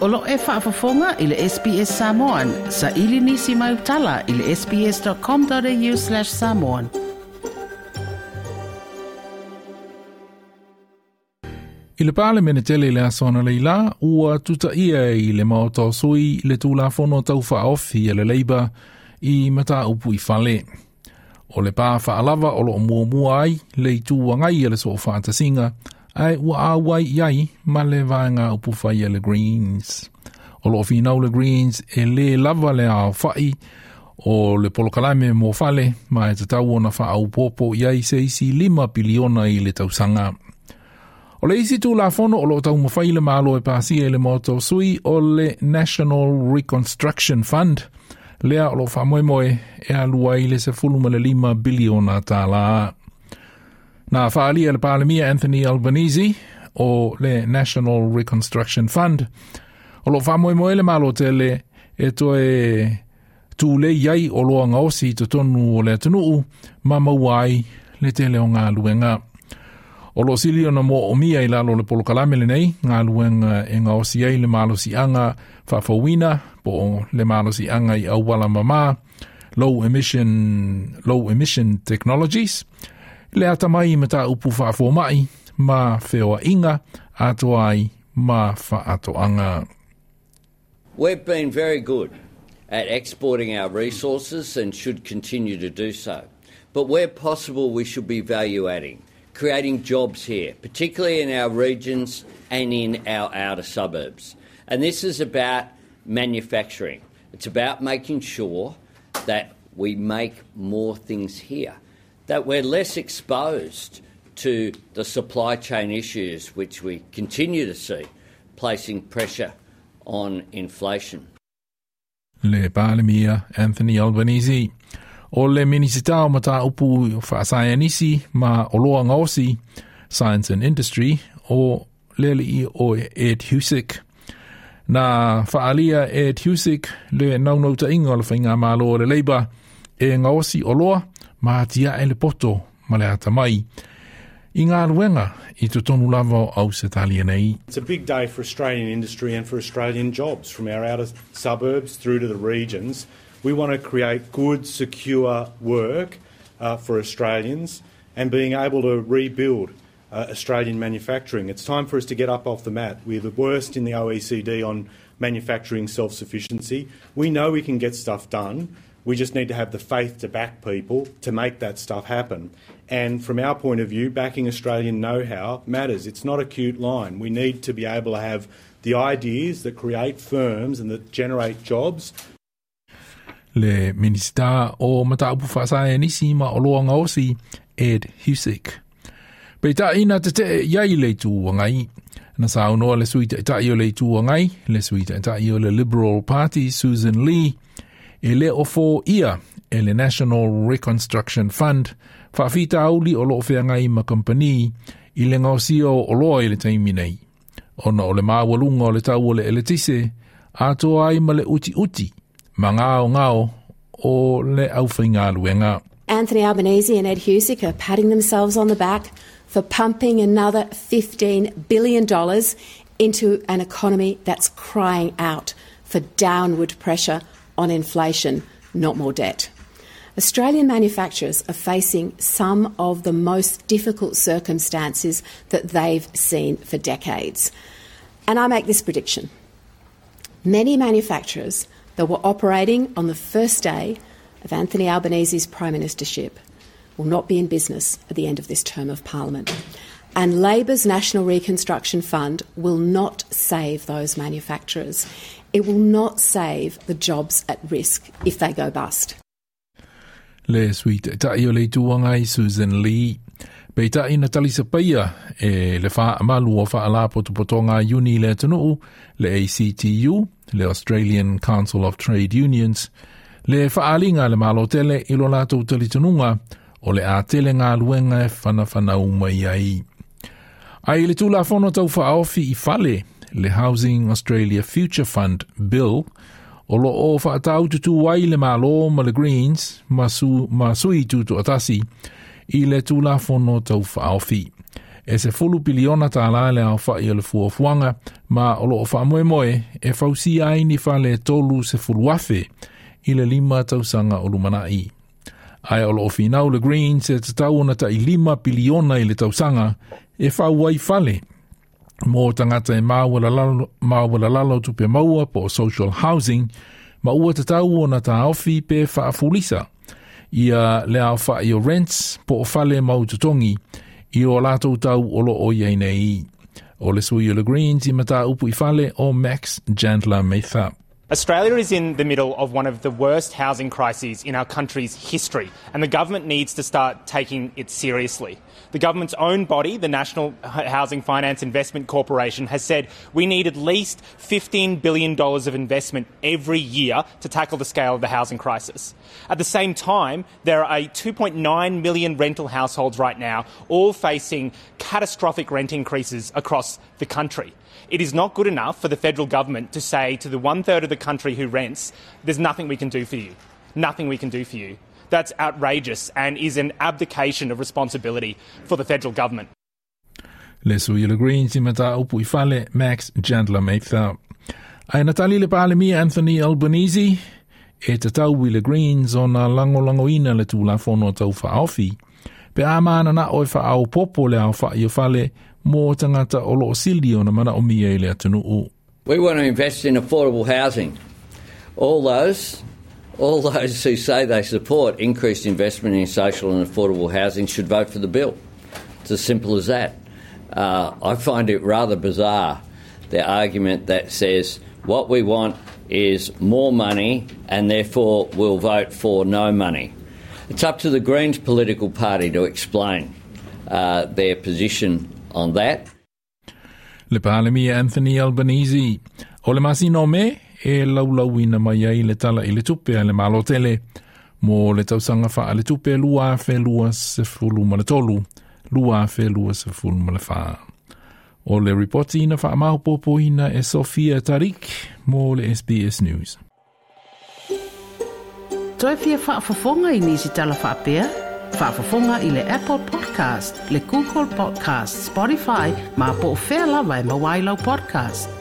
Olo e whaafafonga i le SPS Samoan. Sa ili nisi mai utala i le sps.com.au slash samoan. I le pāle mene tele le asona le ila, ua tuta ia i le maoto sui le tūla fono tau whaofi e le leiba i mata upu i fale. O le pā wha alava o lo mua mua ai, le i tū wangai e le so wha singa, ai ua awai iai ma le vaenga upu whai le Greens. O lo finau le Greens e le lava le au whai o le polokalame mo fale ma e te tau ona wha iai se isi lima piliona i le tausanga. O le isi tū la o lo tau le malo e pāsi e le moto sui o le National Reconstruction Fund lea o lo wha moe moe e alua i le se fuluma le lima biliona tā la Nā whaalia le pālemia Anthony Albanese o le National Reconstruction Fund. O lo whamoe moe le malo te le e to e tū le iai o loa ngaosi to tonu o le atunuu ma mauai le te leo ngā luenga. O lo sili o na mo o mia i lalo le polo kalame le nei, ngā luenga e ngaosi ai le malo si anga whawhawina po le malo si anga i mama, low emission, low emission technologies. Le ata mai me ta upu whaafo mai, ma whioa inga, ato ai, anga. We've been very good at exporting our resources and should continue to do so. But where possible, we should be value adding, creating jobs here, particularly in our regions and in our outer suburbs. And this is about manufacturing. It's about making sure that we make more things here that we're less exposed to the supply chain issues which we continue to see placing pressure on inflation. Le Palemia Anthony Albanese o le minisita o mata upu whaasayanisi ma o loa Science and Industry o leli o Ed Husic. Na whaalia Ed Husic le naunauta inga o le whainga malo le leiba e ngaosi o loa ma ele poto ma le ata mai. I ngā ruenga i tu tonu lava au se talia nei. It's a big day for Australian industry and for Australian jobs from our outer suburbs through to the regions. We want to create good, secure work uh, for Australians and being able to rebuild uh, Australian manufacturing. It's time for us to get up off the mat. We're the worst in the OECD on manufacturing self sufficiency. We know we can get stuff done. We just need to have the faith to back people to make that stuff happen. And from our point of view, backing Australian know how matters. It's not a cute line. We need to be able to have the ideas that create firms and that generate jobs. Le minista o mataupu whasae nisi ma o loanga osi Ed Husic. Pei ta ina te te iai le tū wangai. Na sa unoa le suita ta i o le tū wangai, le suita ta i o le Liberal Party, Susan Lee, e le o fō ia e le National Reconstruction Fund whawhita auli o loo whea ngai ma company i le ngau sio o loa i le taimi nei. Ona o le māwalunga o le tau o le eletise, ato ai ma le uti uti, ma ngāo ngāo o le au luenga. Anthony Albanese and Ed Husic are patting themselves on the back for pumping another $15 billion into an economy that's crying out for downward pressure on inflation, not more debt. Australian manufacturers are facing some of the most difficult circumstances that they've seen for decades. And I make this prediction many manufacturers that were operating on the first day of Anthony Albanese's prime ministership will not be in business at the end of this term of parliament. And Labor's National Reconstruction Fund will not save those manufacturers. It will not save the jobs at risk if they go bust. Le sweet ta i le tuanga i Susan Lee. Pei ta ina talisa paia e le wha amalu o wha ala potu potonga uni le tunuu, le ACTU, le Australian Council of Trade Unions, le wha alinga le malo tele i lo lato talitanunga o le a tele ngā luenga e whana whana umai ai. Ai le tūla whono tau wha i fale le Housing Australia Future Fund Bill o lo o whaatau tutu wai le malo ma le Greens ma, su, ma sui tutu atasi i le tūla whono tau whaofi. E se fulu biliona tā la le au le fuafuanga, ma o lo o wha moe e fausi ai ni le tolu se fulu afe, i le lima tausanga o lumana i. Ai o lo o finau le Greens e te tau ona ta i lima biliona i le tausanga, e fale, mō tangata e māwala lalo, māwala lalo tupe maua po social housing, ma ua te tau o na tā ofi pe whaafulisa. Ia le au wha i o rents po o fale mau tutongi, i o lātou tau o lo o iei nei. O le sui o le Greens i mata upu i fale o Max Jandler Meitha. Australia is in the middle of one of the worst housing crises in our country's history, and the government needs to start taking it seriously. The government's own body, the National Housing Finance Investment Corporation, has said we need at least $15 billion of investment every year to tackle the scale of the housing crisis. At the same time, there are 2.9 million rental households right now, all facing catastrophic rent increases across the country. It is not good enough for the federal government to say to the one third of the country who rents, there's nothing we can do for you. Nothing we can do for you. That's outrageous and is an abdication of responsibility for the federal government. Mia Anthony Albanese e te tau i le Greens o na lango lango le tūla tau wha awhi. Pe a mana na au popo le au mō tangata o lo sili na mana o mia le atunu u. We want to invest in affordable housing. All those, all those who say they support increased investment in social and affordable housing should vote for the bill. It's as simple as that. Uh, I find it rather bizarre the argument that says what we want is more money and therefore we'll vote for no money. It's up to the Greens political party to explain uh, their position on that. Le palemi Anthony Albanese. O le masino me, e laulauina mai ai le tala i le tupe a le malotele. Mo le tausanga wha le tupe lua fe lua se fulu ma le tolu. Lua fe lua se fulu ma le wha. O le reporti ina wha maupopo ina e Sofia Tarik mo le SBS News. Toi fia whaafafonga i nisi tala whaapea? Whaafafonga i le Apple Podcast, le Google Podcast, Spotify, ma po o whea lawa e mawailau podcast.